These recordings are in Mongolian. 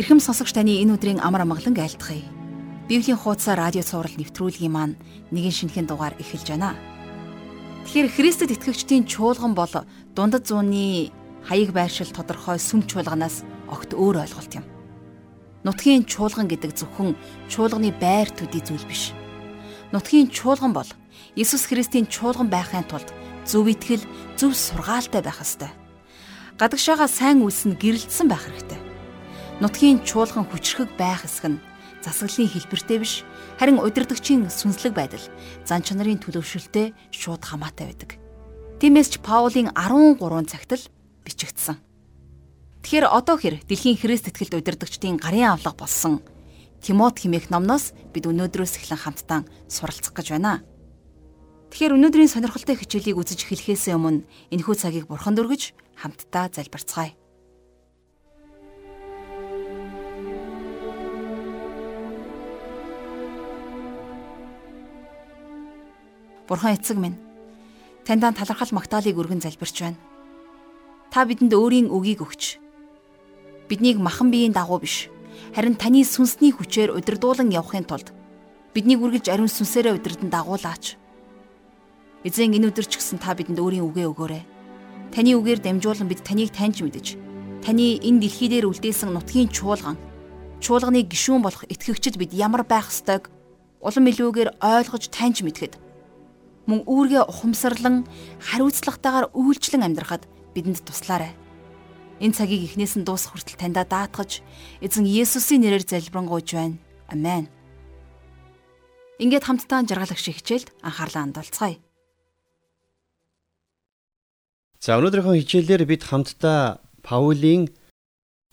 Ирхэм сонсогч таны энэ өдрийн амар амгалан айлтгая. Библийн хуудасаар радио цаураар нэвтрүүлгийн маань нэгэн шинэхэн дугаар эхэлж байна. Тэгэхээр Христэд итгэгчдийн чуулган бол дундад зууны хаяг байршил тодорхой сүм чуулганаас огт өөр ойлголт юм. Нутгийн чуулган гэдэг зөвхөн чуулганы байр төдий зүйл биш. Нутгийн чуулган бол Иесус Христийн чуулган байхын тулд зөв итгэл, зөв сургаалтай байх ёстой. Гадагшаага сайн үйлс нь гэрэлтсэн байх хэрэгтэй нутгийн чуулган хүчрхэг байх эсэх нь засаглалын хэлбэртэй биш харин удирдгчийн сүнслэг байдал зан чанарын төлөвшөлтөд шууд хамаатай байдаг. Тиймээс ч Паулийн 13 цагт л бичигдсэн. Тэгэхээр одоо хэр дэлхийн Христ итгэлд удирдгчдын гарын авлага болсон Тимот химээх номноос бид өнөөдрөөс эхлэн хамтдаа суралцах гэж байна. Тэгэхээр өнөөдрийн сонирхолтой хичээлийг үзэж эхлэхээс өмнө энэхүү цагийг бурханд өргөж хамтдаа залбирцгаая. Бурхан эцэг минь таньдаа талархал магтаалыг өргөн залбирч байна. Та бидэнд өөрийн үгийг өгч биднийг махан биеийн дагуу биш харин таны сүнсний хүчээр удирдуулан явахын тулд биднийг үргэлж ариун сүнсээрээ удирдан дагуулаач. Эзэн энэ өдөр ч гэсэн та бидэнд өөрийн үгээ өгөөрэй. Таны үгээр дамжуулан бид таныг таньж мэдэж таны энэ дэлхий дээр үлдээсэн нутгийн чуулган чуулганы гишүүн болох итгэгчд бид ямар байх ёстойг улам илүүгээр ойлгож таньж мэдхэд мөн үүргээ ухамсарлан хариуцлагатайгаар үйлчлэн амьдрахад бидэнд туслаарай. Энэ цагийг эхнээс нь дуусах хүртэл таньда даатгаж эзэн Есүсийн нэрээр залбирanгуйж байна. Амен. Ингээд хамтдаа жаргалагч хичээлд анхаарлаа хандуулцгаая. За өнөөдрийнхөө хичээлээр бид хамтдаа Паулийн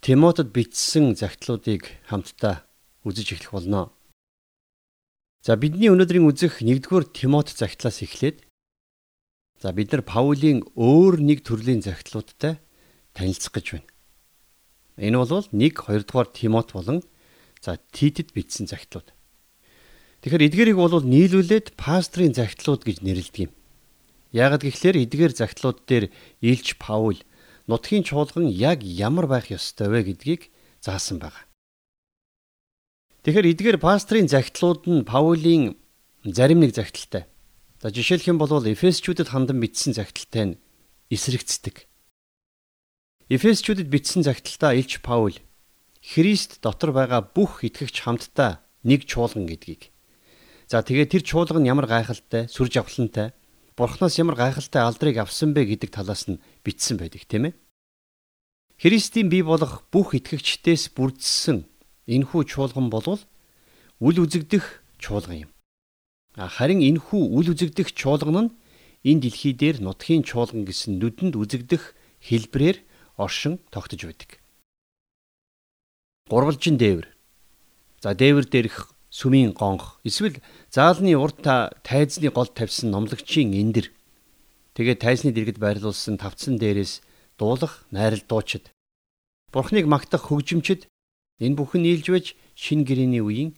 Тимотед бичсэн загтлуудыг хамтдаа үзэж эхлэх болно. За бидний өнөөдрийн үзэх 1-р Тимот загтлаас эхлээд за бид нар Паулийн өөр нэг төрлийн загтлуудтай танилцах гэж байна. Энэ бол 1 2-р Тимот болон за Титэд бичсэн загтлууд. Тэгэхээр эдгээрийг бол нийлүүлээд пастрийн загтлууд гэж нэрлэдэг юм. Яагад гэхлээр эдгээр загтлууд дээр Илч Паул нутгийн чуулган яг ямар байх ёстой вэ гэдгийг заасан байна. Тэгэхээр эдгээр пастрийн загтлууд нь Паулийн зарим нэг загталтай. За жишээлх юм бол Эфесчүүдэд хандан бичсэн загталтай нь эсрэгцдэг. Эфесчүүдэд бичсэн загталтаа Илч Паул Христ дотор байгаа бүх итгэгч хамтдаа нэг чуулган гэдгийг. За тэгээ тэр чуулган ямар гайхалтай, сүр жавхлантай, Бурханаас ямар гайхалтай алдрыг авсан бэ гэдэг талаас нь бичсэн байдаг тийм ээ. Христийн бий болох бүх итгэгчдээс бүрдсэн энхүү чуулган болвол үл үзэгдэх чуулган юм. Харин энхүү үл үзэгдэх чуулган нь энэ дэлхий дээр нутгийн чуулган гэсэн нүдэнд үзэгдэх хэлбрээр оршин тогтож байдаг. Гурвалжин дээвэр. За дээвэр дээрх сүмийн гонх эсвэл заалны урд та тайзны гол тавьсан номлогчийн эндэр. Тэгээд тайзны дэргэд байрлуулсан тавцсан дээрээс дуулах найрал дуучид. Бурхныг магтах хөгжимчд Энэ бүхэн нийлж байж шин гэрээний үеийн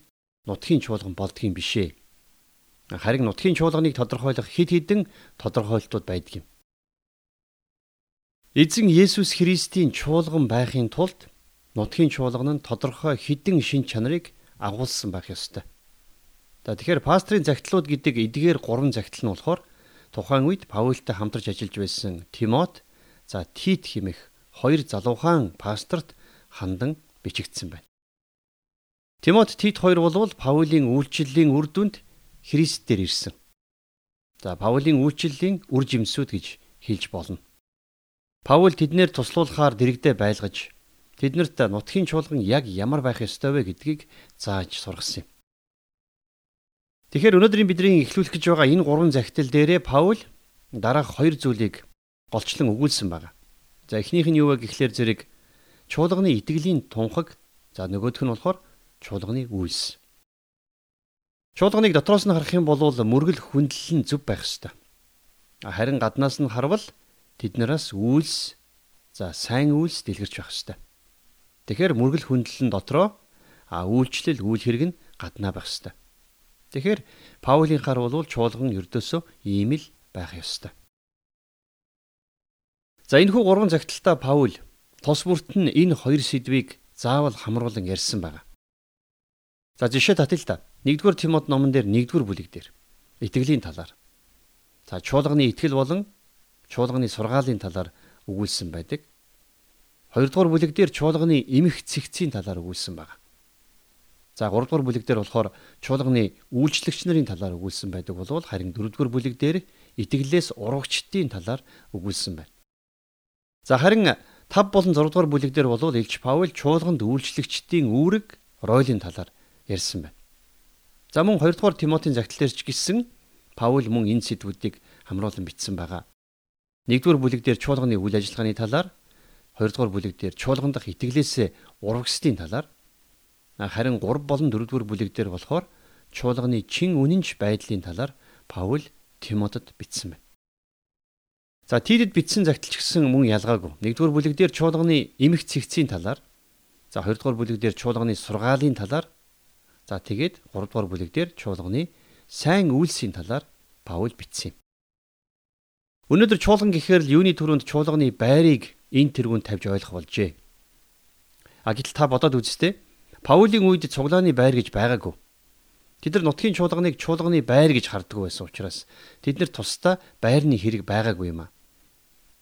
нутгийн чуулган болдгийн бишээ. Харин нутгийн чуулганыг тодорхойлох хэд хэдэн тодорхойлтууд байдаг юм. Эзэн Есүс Христийн чуулган байхын тулд нутгийн чуулган нь тодорхой хідэн шин чанарыг агуулсан байх ёстой. За тэгэхээр пастрийн загтлууд гэдэг эдгээр гурван загтал нь болохоор тухайн үед Паултай хамтарч ажиллаж байсан Тимот за Тит химэх хоёр залуухан пасторт хандан бичигдсэн байна. Тимот Тит 2 болвол Паулийн үйлчлэлийн үр дүнд Христээр ирсэн. За Паулийн үйлчлэлийн үр жимсүүд гэж хэлж болно. Паул тэднэр туслуулахаар дэрэгдээ байлгаж тэднэрт нутгийн чуулган яг ямар байх ёстой вэ гэдгийг зааж сургасан юм. Тэгэхээр өнөөдрийн бидний эхлүүлэх гэж байгаа энэ гурван захидал дээрээ Паул дараах хоёр зүйлийг голчлон өгүүлсэн байна. За эхнийх нь юу вэ гэхлээр зэрэг чуулганы итгэлийн тунхаг за нөгөөх нь болохоор чуулганы үйлс. Чуулганыг дотроос нь харах юм бол мөргөл хүндлэл нь зөв байх ёстой. Харин гаднаас нь харвал тэднээс үйлс за сайн үйлс дэлгэрч байх ёстой. Тэгэхээр мөргөл хүндлэл нь дотроо а үйлчлэл үйл хэрэг нь гаднаа байх ёстой. Тэгэхээр Паулийн хар бол чуулган ердөөсөө ийм л байх ёстой. За энэ хүү гурван загталтаа Паул Тус бүрт нь энэ хоёр сэдвийг заавал хамруулан ярьсан байна. За жишээ татъя л да. 1-р Тимот номон дээр 1-р бүлэг дээр итгэлийн талаар. За чуулганы итгэл болон чуулганы сургаалын талаар өгүүлсэн байдаг. 2-р бүлэг дээр чуулганы эмх цэгцийн талаар өгүүлсэн байна. За 3-р бүлэг дээр болохоор чуулганы үйлчлэгч нарын талаар өгүүлсэн байдаг болвол харин 4-р бүлэг дээр итгэлээс урагчдын талаар өгүүлсэн байна. За харин 5 болон 6 дугаар бүлэг дээр болвол Илч Паул чуулганд үйлчлэгчдийн үүрэг, ройлын талаар ярьсан байна. За мөн 2 дугаар Тимотийн загтал дээр ч гисэн Паул мөн энэ сэдвүүдийг хамруулан бичсэн байгаа. 1 дугаар бүлэг дээр чуулганы үйл ажиллагааны талаар, 2 дугаар бүлэг дээр чуулган дахь итгэлээсээ урагсдын талаар, харин 3 болон 4 дугаар бүлэг дээр болохоор чуулганы чин үнэнч байдлын талаар Паул Тимотед бичсэн байна. За тийдэд бичсэн загталч гэсэн мөн ялгаагүй. 1 дугаар бүлэг дээр чуулганы эмх цэгцийн талаар, за 2 дугаар бүлэг дээр чуулганы сургаалын талаар, За тэгээд 3 дугаар бүлэг дээр чуулганы сайн үйлсийн талаар Паул бичсэн юм. Өнөөдөр чуулган гэхээр л юуны төрөнд чуулганы байрыг энэ тэргүүнд тавьж ойлгох болжээ. А гэтэл та бодоод үзтээ Паулийн үед цуглааны байр гэж байгаагүй. Тэд нар нутгийн чуулганыг чуулганы байр гэж харддаг байсан учраас тэд нар тусдаа байрны хэрэг байгаагүй юм а.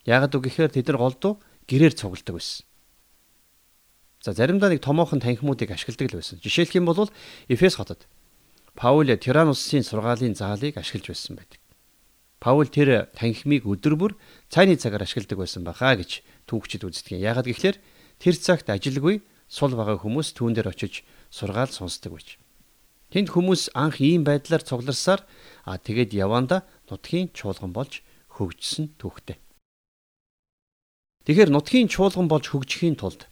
Яагад үг гэхээр тэд нар голдуу гэрээр цугладаг байсан. За заримдаа нэг томоохон танхимуудыг ашигладаг л байсан. Жишээлх юм бол Эфес хотод Паул Тиранусын сургаалын заалыг ашиглаж байсан байдаг. Паул тэр танхимыг өдөр бүр цайны цагаар ашигладаг байсан бахаа гэж түүхчид үздэг. Яагаад гэвэл тэр цагт ажилгүй сул байгаа хүмүүс түүн дээр очиж сургаал сонсдог байж. Тэнд хүмүүс анх ийм байдлаар цугларсаар а тэгээд яванда нутгийн чуулган болж хөгжсөн түүхтэй. Тэгэхээр нутгийн чуулган болж хөгжихийн тулд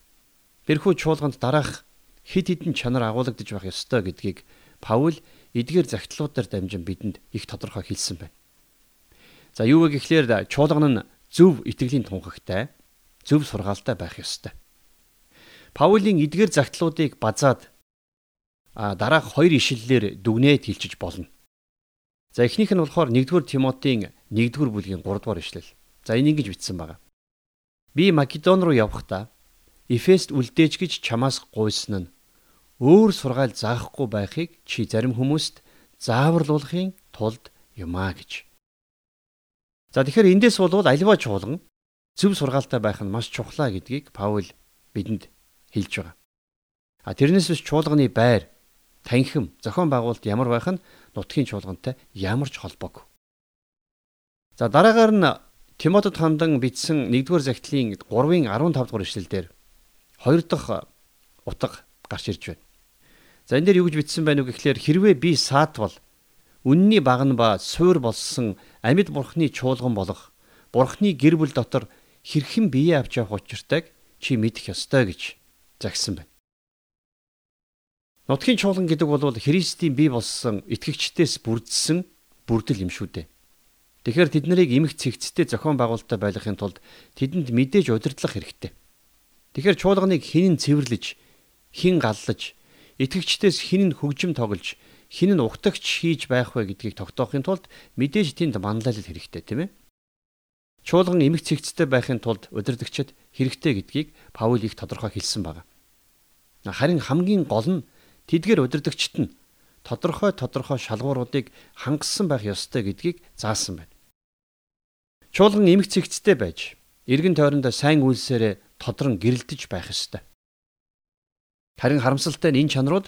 Тэрхүү чуулганд дараах хид хідэн чанар агуулгадж байх ёстой гэдгийг Паул эдгээр загтлуудаар дамжин бидэнд их тодорхой хэлсэн байна. За юу вэ гэхлээр чуулган нь зөв итгэлийн тунхагтай, зөв сургаалтай байх ёстой. Паулийн эдгээр загтлуудыг базаад дараах хоёр ишлэлээр дүгнээд хэлчих болно. За эхнийх нь болохоор 1-р Тимотийн 1-р бүлгийн 3-р ишлэл. За энэ ингэж бичсэн байна. Би Македон руу явахдаа Эфест үлдээж гэж чамаас гуйсан нь өөр сургаал заахгүй байхыг чи зарим хүмүүст зааварлуулахын тулд юмаа гэж. За тэгэхээр эндээс болвол альва чуулган зөв сургаалтай байх нь маш чухлаа гэдгийг Паул бидэнд хэлж байгаа. А тэрнээс биш чуулганы байр, танхим, зохион байгуулалт ямар байх нь нутгийн чуулгантай ямар ч холбоогүй. За дараагаар нь Тимотед хандан бичсэн 1-р захидлын 3-ын 15 дугаар ишлэлдэр хоёр дахь утга гарч ирж байна. За энэ дээр юу гэж бичсэн байна вэ гэхлээр хэрвээ би саатвал үнний багна ба суур болсон амьд бурхны чуулган болох бурхны гэр бүл дотор хэрхэн бие авч явах учиртайг чи мэдэх ёстой гэж загсан байна. Нутгийн чуулган гэдэг бол Христийн бие болсон итгэгчдээс бүрдсэн бүрдэл юм шүү дээ. Тэгэхээр тэд нарыг эмх цэгцтэй зохион байгуулалттай байлгахын тулд тэдэнд мэдээж удирдлах хэрэгтэй. Тэгэхээр чуулганыг хин нь цэвэрлэж, хин галлаж, итгэгчдээс хин нь хөгжим тоглож, хин нь угтагч хийж байх вэ гэдгийг тогтоохын тулд мэдээж тэнд манлайлал хэрэгтэй тийм ээ. Чуулган эмх цэгцтэй байхын тулд удирдагчид хэрэгтэй гэдгийг Паул их тодорхой хэлсэн байна. Харин хамгийн гол нь тэдгээр удирдагчид нь тодорхой тодорхой шалгууруудыг хангасан байх ёстой гэдгийг заасан байна. Чуулган эмх цэгцтэй байж, эргэн тойрондоо сайн үйлсээрээ тодрон гэрэлтэж байх ёстой. Харин харамсалтай нь энэ чанарууд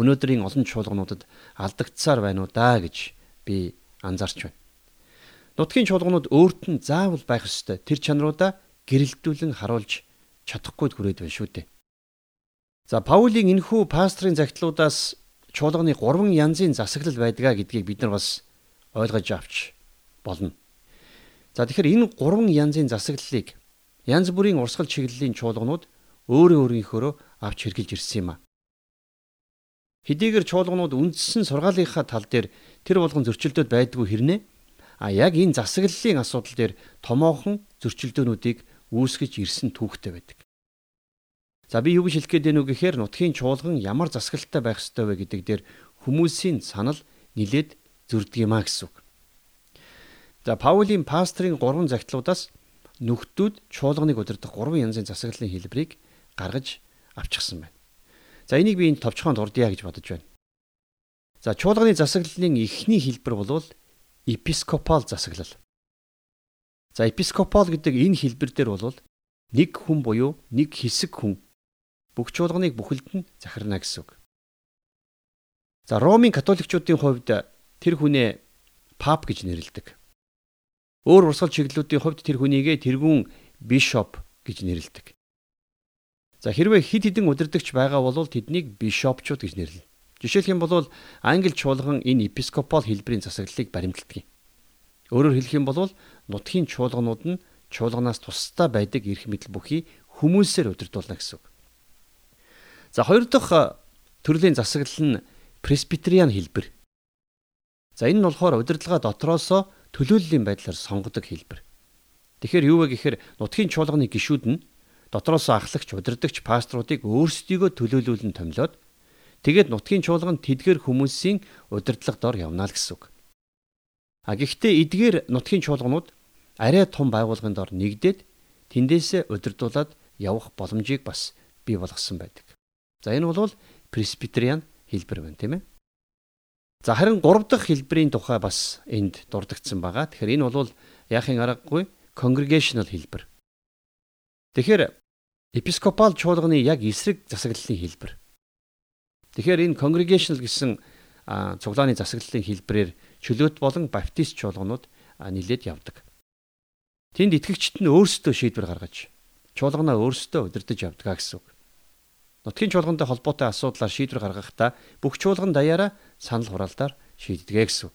өнөөдрийн олон чуулгануудад алдагдсаар байна уу даа гэж би анзаарч байна. Нутгийн чуулганууд өөрт нь заавал байх ёстой тэр чанаруудаа гэрэлтүүлэн харуулж чадахгүй хүрээд байна шүү дээ. За Паулийн энэхүү пастрын загтлуудаас чуулганы гурван янзын засаглал байдгаа гэдгийг бид нар бас ойлгож авч болно. За тэгэхээр энэ гурван янзын засаглалыг янз бүрийн урсгал чиглэлийн чуулганууд өөрөө өөрийнхөөрөө авч хэрглэж ирсэн юм а. Хэдийгээр чуулганууд үндсэн сургаалынхаа тал дээр тэр болгон зөрчилдөд байдгүй хэрнээ а яг энэ засаглалын асуудал дээр томоохон зөрчилдөөнүүдийг үүсгэж ирсэн түүхтэй байдаг. За би юу гэж хэлэх гээд байна вэ гэхээр нутгийн чуулган ямар засаглалтай байх ёстой вэ гэдэг дээр хүмүүсийн санал нилээд зөрдөг юмаа гэсэн үг. За Паулийн пастрын гурван загтлуудаас нөхдүүд чуулганыг удирдах гурван янзын засаглалын хэлбэрийг гаргаж авчихсан байна. За энийг би энэ товчхон дурдъя гэж бодож байна. За чуулганы засаглалын эхний хэлбэр бол епископал засаглал. За епископал гэдэг энэ хэлбэр дээр бол нэг хүн буюу нэг хэсэг хүн бүх чуулганыг бүхэлд нь захирна гэсэн үг. За Ромын католикчуудын хувьд тэр хүнээ пап гэж нэрлэдэг. Өөр урсгал чиглэлүүдийн хувьд тэр хүнийгээ тэргүүн бишоп гэж нэрлэдэг. За хэрвээ хид хідэн удирдахч байгаа бол тэднийг бишопчууд гэж нэрлэнэ. Жишээлх юм бол англи чуулган энэ епископол хэлбэрийн засаглалыг баримталдаг юм. Өөрөөр хэлэх юм бол нутгийн чуулганууд нь чуулганаас тусдаа байдаг эрх мэдэл бүхий хүмүүсээр удирдуулна гэсэн үг. За хоёр дахь төрлийн засаглал нь пресбитериан хэлбэр. За энэ нь болохоор удирдлага дотроосоо төлөөллийн байдлаар сонгодог хэлбэр. Тэгэхээр юу вэ гэхээр нутгийн чуулганы гишүүд нь дотроосоо ахлагч удирдагч пасторуудыг өөрсдийгөө төлөөлүүлэн томилоод Тэгээд нутгийн чуулган тэдгэр хүмүүсийн удирдлага дор явна л гэсэн үг. А гэхдээ эдгээр нутгийн чуулганууд арай том байгууллагын дор нэгдээд тэндээсээ удирдуулаад явах боломжийг бас бий болгосон байдаг. За энэ бол пресбитериан хэлбэр байна тийм ээ. За харин гурав дахь хэлбэрийн тухай бас энд дурдгдсан байгаа. Тэгэхээр энэ бол яахын аргагүй congregational хэлбэр. Тэгэхээр епископал чуулганы яг эсрэг засаглалын хэлбэр. Тэгэхээр энэ congregational гэсэн цуглааны засаглалын хэлбэрээр чөлөөт болон баптист чуулганууд нилээд явдаг. Тэнд итгэгчид нь өөрсдөө шийдвэр гаргаж чуулганаа өөрсдөө удирдах явдаг гэсэн үг. Нутгийн чуулгантай холбоотой асуудлаар шийдвэр гаргахдаа бүх чуулган даяараа санал хураалдаар шийддэг гэсэн.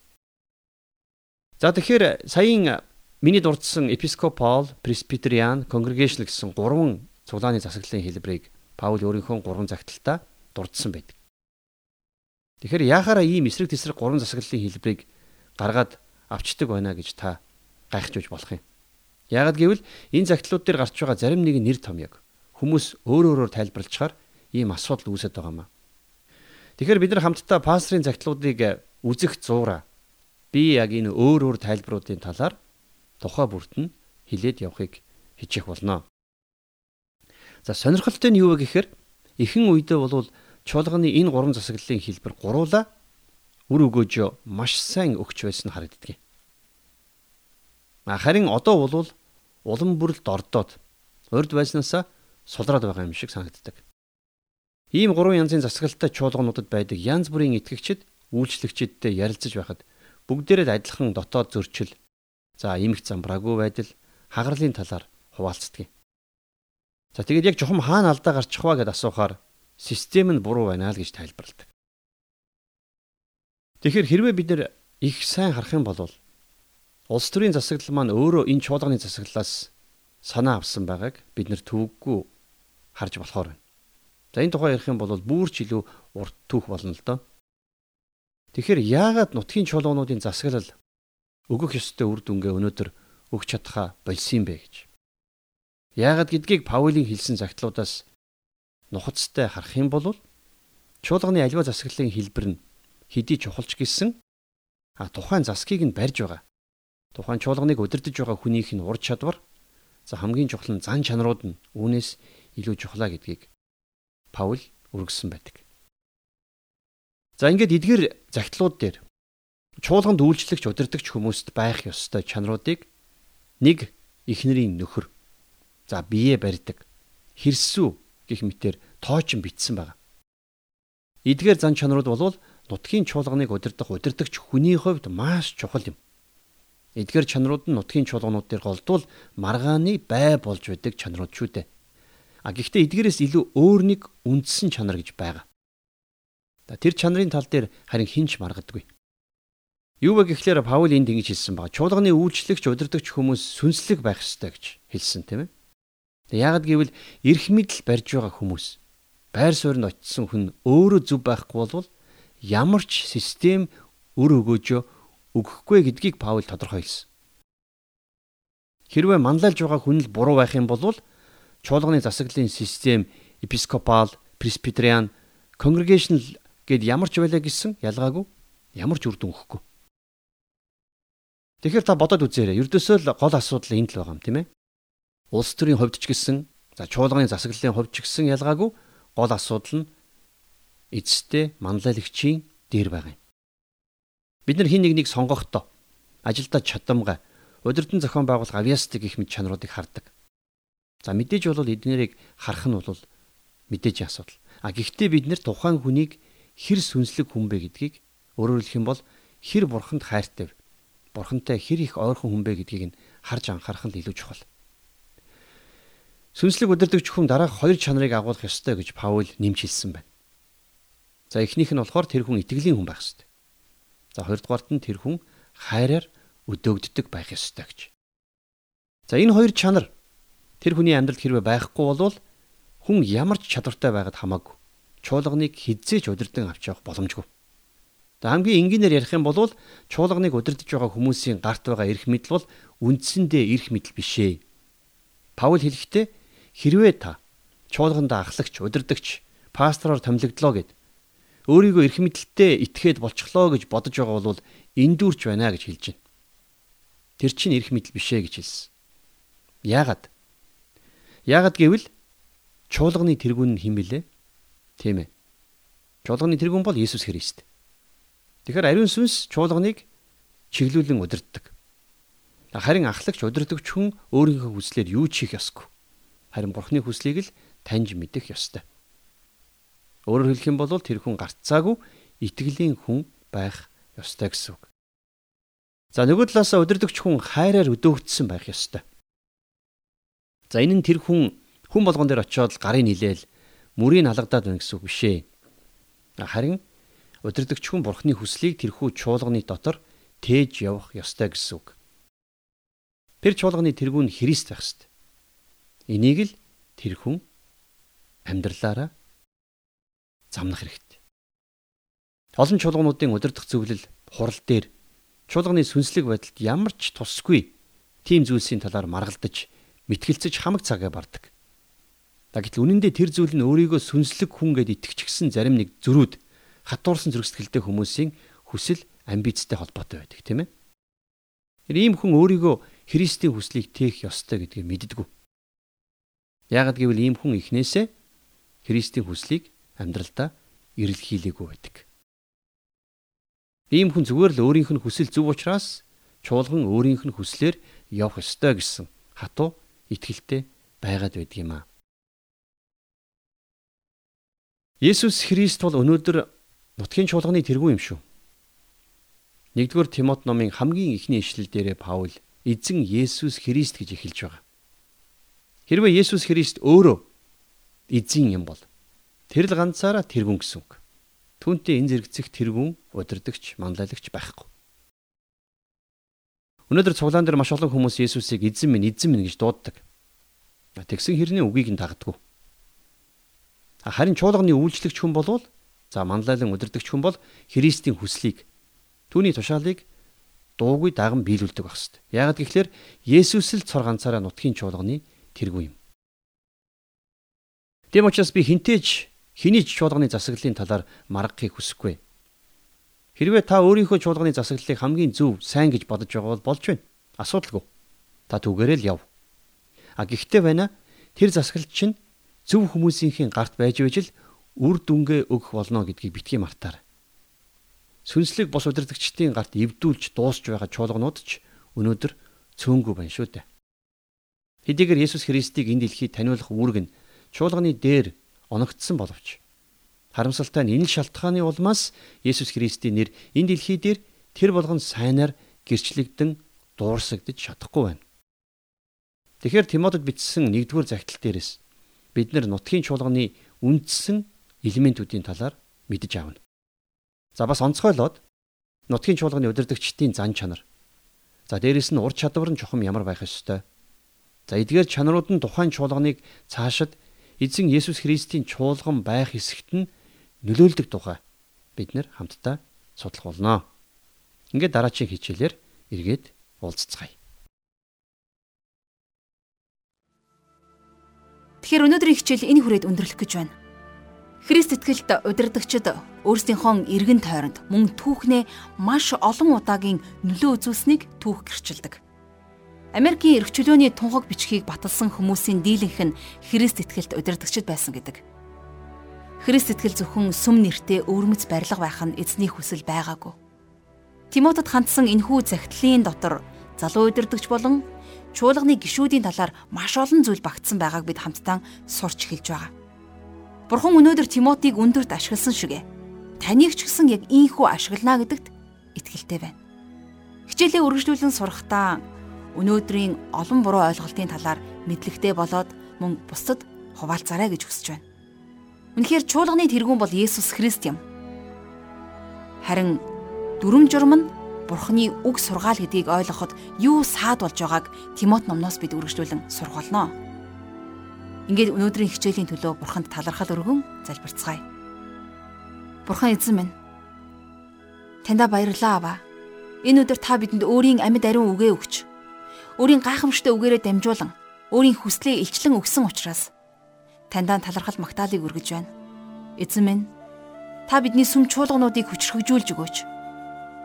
За тэгэхээр саяын миний дурдсан епископал, пресбитериан, congregational гэсэн гурван цуглааны засаглалын хэлбэрийг Паул өөрийнхөө гурван загталтаа дурдсан байдаг. Тэгэхээр яахаараа ийм эсрэг тесрэг гурван засаглалын хэлбэрийг гаргаад авчдаг байна гэж та гайхаж үж болох юм. Яагад гэвэл энэ загтлууд дээр гарч байгаа зарим нэг нэр томьёог хүмүүс өөр өөрөөр тайлбарлачаар ийм асуудал үүсэж байгаа маа. Тэгэхээр бид нар хамтдаа пастрын загтлуудыг үзэх зуура би яг энэ өөр өөр тайлбаруудын талаар тухай бүрт нь хилээд явахыг хичээх болно. За сонирхолтой нь юу вэ гэхээр ихэнх үедээ бол чуулганы энэ гурван засаглалын хэлбэр гуруула үр өгөөж маш сайн өгч байсан харагддаг юм. Харин одоо бол улам бүрэлд ордоод урд байснаасаа сулраад байгаа юм шиг санагддаг. Ийм гурван янзын засаглалтай чуулгануудад байдаг янз бүрийн итгэгчид үйлчлэгчидтэй ярилцаж байхад бүгдээрээ адилхан дотоод зөрчил за эмх замбраагүй байдал хагарлын талаар хуваалцдаг. За тэгээд яг жухам хаана алдаа гарчих вэ гэд асуухаар систем нь буруу байна л гэж тайлбарладаг. Тэгэхээр хэрвээ бид нэр их сайн харах юм бол улс төрийн засаглал маань өөрөө энэ чуулганы засаглалаас санаа авсан байгааг бид нэр төвөггүй харж болохоор байна. За энэ тухай ярих юм бол бүрч илүү урт түүх болно л доо. Тэгэхээр яагаад нутгийн чуулгануудын засаглал өгөх ёстой үр дүнгээ өнөөдөр өгч чадхаа болсон юм бэ гэж. Яагаад гэдгийг Паулийн хэлсэн загтлуудаас нухацтай харах юм бол чуулганы аливаа засаглалын хэлбэр нь хэдий чухалч гисэн а тухайн засгийг нь барьж байгаа. Тухайн чуулганыг удирдах байгаа хүнийх нь ур чадвар за хамгийн чухал нь зан чанарууд нь үүнээс илүү чухлаа гэдгийг Паул үргэлжсэн байдаг. За ингээд эдгээр загтлууд дээр чуулганд үйлчлэгч удирдахч хүмүүст байх ёстой чанаруудыг нэг эхнэрийн нөхөр за бие барьдаг хэрсүү гих мэтэр тоочин бичсэн байна. Эдгээр зан чанарууд бол нутгийн чуулганыг удирдах удирдахч хүний хувьд маш чухал юм. Эдгээр чанарууд нь нутгийн чуулганууд дээр голдвол маргааны бай болж байдаг чанарууд шүү дээ. А гэхдээ эдгээрээс илүү өөр нэг үндсэн чанар гэж байгаа. Тэр чанарын тал дээр харин хинч маргадаггүй. Юу вэ гэхлээр Паул энд ингэж хэлсэн баг. Чуулганы үйлчлэгч удирдахч хүмүүс сүнслэг байх ёстой гэж хэлсэн тийм ээ. Яагад гэвэл эрх мэдэл барьж байгаа хүмүүс байр суурьнд очисон хүн өөрөө зүв байхгүй бол ямар ч систем өр өгөөжөө өгөхгүй гэдгийг Паул тодорхой хэлсэн. Хэрвээ манлайлж байгаа хүн л буруу байх юм бол чуулганы засаглалын систем епископал, пресбитериан, конгрегашнл гэд ямар ч байлаа гэсэн ялгаагүй ямар ч үр дүн өгөхгүй. Тэгэхээр та бодоод үзээрэй. Ердөөсөө л гол асуудал энд л байгаа юм тийм ээ улс төрийн хувьд ч гэсэн за чуулганы засаглалын хувьд ч гэсэн ялгаагүй гол асуудал нь эцэстээ манлайлагчийн дээр байгаа юм. Бид нар хин нэгнийг сонгохдоо ажилдаа чадамгай удирдан зохион байгуулах авиастик гэх мэт чанаруудыг хардаг. За мэдээж бол эднэрийг харах нь бол мэдээж асуудал. А гэхдээ бид нэр тухайн хүнийг хэр сүнслэг хүн бэ гэдгийг өөрөөр хэлэх юм бол хэр бурханд хайртай бурхантай хэр их ойрхон хүн бэ гэдгийг нь харж анхаарах нь илүү чухал. Сүнслэг удирдагч хүн дараах хоёр чанарыг агуулах ёстой гэж Паул нэмж хэлсэн байна. За эхнийх нь болохоор тэр хүн итгэлийн хүн байх ёстой. За хоёрдугаарт нь тэр хүн хайраар өдөөгддөг байх ёстой гэж. За энэ хоёр чанар тэр хүний амьдралд хэрвээ байхгүй болвол хүн ямар ч чадвартай байгаад хамаагүй. Чуулганыг хизээж удирдан авч явах боломжгүй. За хамгийн энгийнээр ярих юм бол чуулганыг удирдах байгаа хүмүүсийн гарт байгаа эрх мэдэл бол үндсэндээ эрх мэдэл биш ээ. Паул хэлэхдээ хэрвээ та чуулганд ахлагч, удирдагч, пастороор томилогдлоо гэд өөрийгөө эрх мэдэлтэй итгээд болчихлоо гэж бодож байгаа бол эндүүрч байна гэж хэлж байна. Тэр чинь эрх мэдэл биш ээ гэж хэлсэн. Яагаад? Яагаад гэвэл чуулганы тэргүүн нь хэн бilé? Тийм ээ. Чуулганы тэргүүн бол Иесус Христ. Тэгэхээр ариун сүнс чуулганыг чиглүүлэн удирддаг. Харин ахлагч удирдагч хүн өөрийнхөө хүслээр юу ч хийх ёсгүй. Харин Бурхны хүслийг л таньж мэдэх ёстой. Өөрөөр хэлэх юм бол тэр хүн гарцаагүй итгэлийн хүн байх ёстой гэсэн үг. За нөгөө талаас удирдагч хүн хайраар өдөөгдсөн байх ёстой. За энэ нь тэр хүн хүн болгон дээр очиод гарын нилээл мөрийг алгадаад байна гэсэн үг биш ээ. Харин удирдагч хүн бурхны хүслийг тэрхүү чуулганы дотор тээж явах ёстой гэсэн үг. Тэр чуулганы тэргүүн Христ байх ёстой. Энийг л тэр хүн амьдралаараа замнах хэрэгтэй. Олон чуулгануудын удирдах зөвлөл хурал дээр чуулганы сүнслэг байдалд ямар ч тусгүй тийм зүйлсийн талаар маргалдаж мэтгэлцэж хамаг цагаа бардаг. Да гэтэл үнэн дээр тэр зүйл нь өөрийгөө сүнслэг хүн гэд итгэчихсэн зарим нэг зөрүүд хатуурсан зүрх сэтгэлтэй хүмүүсийн хүсэл амбицтай холбоотой байдаг тийм ээ. Тэр ийм хүн өөрийгөө Христийн хүслийг тээх ёстой гэдгийг мэддэггүй. Яагад гэвэл ийм хүн ихнээсээ Христийн хүслийг амьдралдаа эрэлхийлээгүй байдаг. Ийм хүн зүгээр л өөрийнх нь хүсэл зөв учраас чуулган өөрийнх нь хүслээр явах ёстой гэсэн хатуу итгэлтэй байгаад байдаг юм аа. Есүс Христ бол өнөөдөр Нутгийн чуулганы тэргүү юм шүү. 1-р Тимот номын хамгийн эхний ишлэл дээрээ Паул эзэн Есүс Христ гэж эхэлж байгаа. Хэрвээ Есүс Христ өөрөө эзэн юм бол тэр л ганцаараа тэргүүн гэсэн үг. Түүнтэй энэ зэрэгцэх тэргүүн удирдахч, манлайлагч байхгүй. Өнөөдөр цуглаан дээр маш олон хүмүүс Есүсийг эзэн минь, эзэн минь гэж дууддаг. Тэгсэн хэрний үгийг нь дагдаг. Харин чуулганы үйлчлэгч хүн болвол За манлайлан удирдахч хүн бол Христийн хүслийг түүний тушаалыг дуугүй даган биелүүлдэг байх хэвээр. Яагад гэвэл Есүс л цор ганцаараа нутгийн чуулганы тэргүй юм. Тэм учраас би хинтээж хэний ч чуулганы засаглалын талаар маргахыг хүсэхгүй. Хэрвээ та өөрийнхөө чуулганы засаглалыг хамгийн зөв, сайн гэж бодож байгаа бол болж байна. Асуудалгүй. Та түгээрээ л яв. А гэхдээ байна тэр засаглал чинь зөв хүмүүсийнхээ гарт байж байж л үр дүнгээ өгөх болно гэдгийг битгий мартаар. Сүнслэг бос удирдгчдийн гарт эвдүүлж дуусч байгаа чуулганууд ч өнөөдөр цөөнгүй байна шүү дээ. Хэдийгээр Есүс Христийг энэ дэлхийд таниулах үүрэг нь чуулганы дээр оногдсон боловч харамсалтай нь энэ шалтгааны улмаас Есүс Христийн нэр энэ дэлхий дээр тэр болгон сайнаар гэрчлэгдэн дуурсагдж чадахгүй байна. Тэгэхээр Тимотед бичсэн 1-р загтал дээрээс бид нар нутгийн чуулганы үндсэн элементүүдийн талаар мэдэж аавна. За бас онцгойлоод нутгийн чуулганы удирдагчдын зан чанар. За дээрэс нь ур чадвар нь чухам ямар байх ёстой. За эдгээр чанарууд нь тухайн чуулганыг цаашид эзэн Есүс Христийн чуулган байх хэсэгт нь нөлөөлдөг тухай бид нэр хамтдаа судлах болно. Ингээд дараачийн хичээлээр эргээд уулзцгаая. Тэгэхээр өнөөдрийн хичээл энэ хүрээд өндөрлөх гэж байна. Христ итгэлд удирдагчид өөрсдийнхөө эргэн тойронд мөн түүхнээ маш олон удаагийн нөлөө үзүүлсэнийг түүх гэрчилдэг. Америкийн эрх чөлөөний тунхаг бичгийг баталсан хүмүүсийн дийлэнх нь Христ итгэлд удирдагчид байсан гэдэг. Христ итгэл зөвхөн сүм нэртэй өвөрмөц барилга байх нь эзний хүсэл байгаагүй. Тимотед хандсан энхүү захидлын дотор залуу удирдагч болон чуулганы гишүүдийн талаар маш олон зүйл багтсан байгааг бид хамтдаа сурч эхэлж байгаа. Бурхан өнөөдөр Тимотиг өндөрт ашигласан шигэ. Таныг ч гэсэн яг ийхүү ашиглана гэдэгт итгэлтэй байна. Хичээлээ үргэлжлүүлэн сурахдаа өнөөдрийн олон буруу ойлголтын талаар мэдлэгтэй болоод мөн бусдад хуваалцаарай гэж хүсэж байна. Үнэхээр чуулганы тэргүүн бол Есүс Христ юм. Харин дүрм журм нь Бурхны үг сургаал гэдгийг ойлгоход юу саад болж байгааг Тимот номноос бид үргэлжлүүлэн сургалнаа. Ингээд өнөөдрийн хичээлийн төлөө Бурханд талархал өргөн залбирцгаая. Бурхан эзэн минь. Таньда баярлалаа аваа. Энэ өдөр та бидэнд өөрийн амьд ариун үгээ өгч, өөрийн гайхамшигтай үгээрээ дамжуулан өөрийн хүслээ илчлэн өгсөн учраас таньдаа талархал магтаалыг өргөж байна. Эзэн минь та бидний сүм чуулгануудыг хүчрхэгжүүлж өгөөч.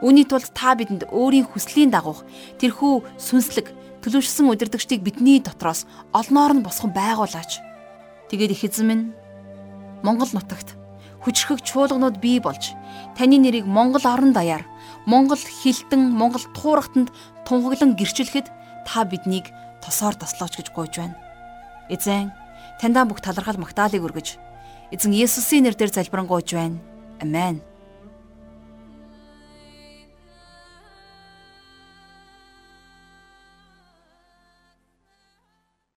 Үүний тулд та бидэнд өөрийн хүслийн дагуух тэрхүү сүнслэг төлөвшсөн удирдгчдыг бидний дотроос олноор нь босгон байгуулаач. Тэгээд их эзэн минь Монгол нутагт хүчрхэг чуулганууд бий болж таны нэрийг Монгол орон даяар Монгол хилтэн Монгол туурахтанд тунхаглан гэрчлэхэд та биднийг тосоор тослооч гэж гуйж байна. Эзэн Таньдаа бүх талархал магтаалыг өргөж эзэн Есүсийн нэрээр залбирanгуйж байна. Амен.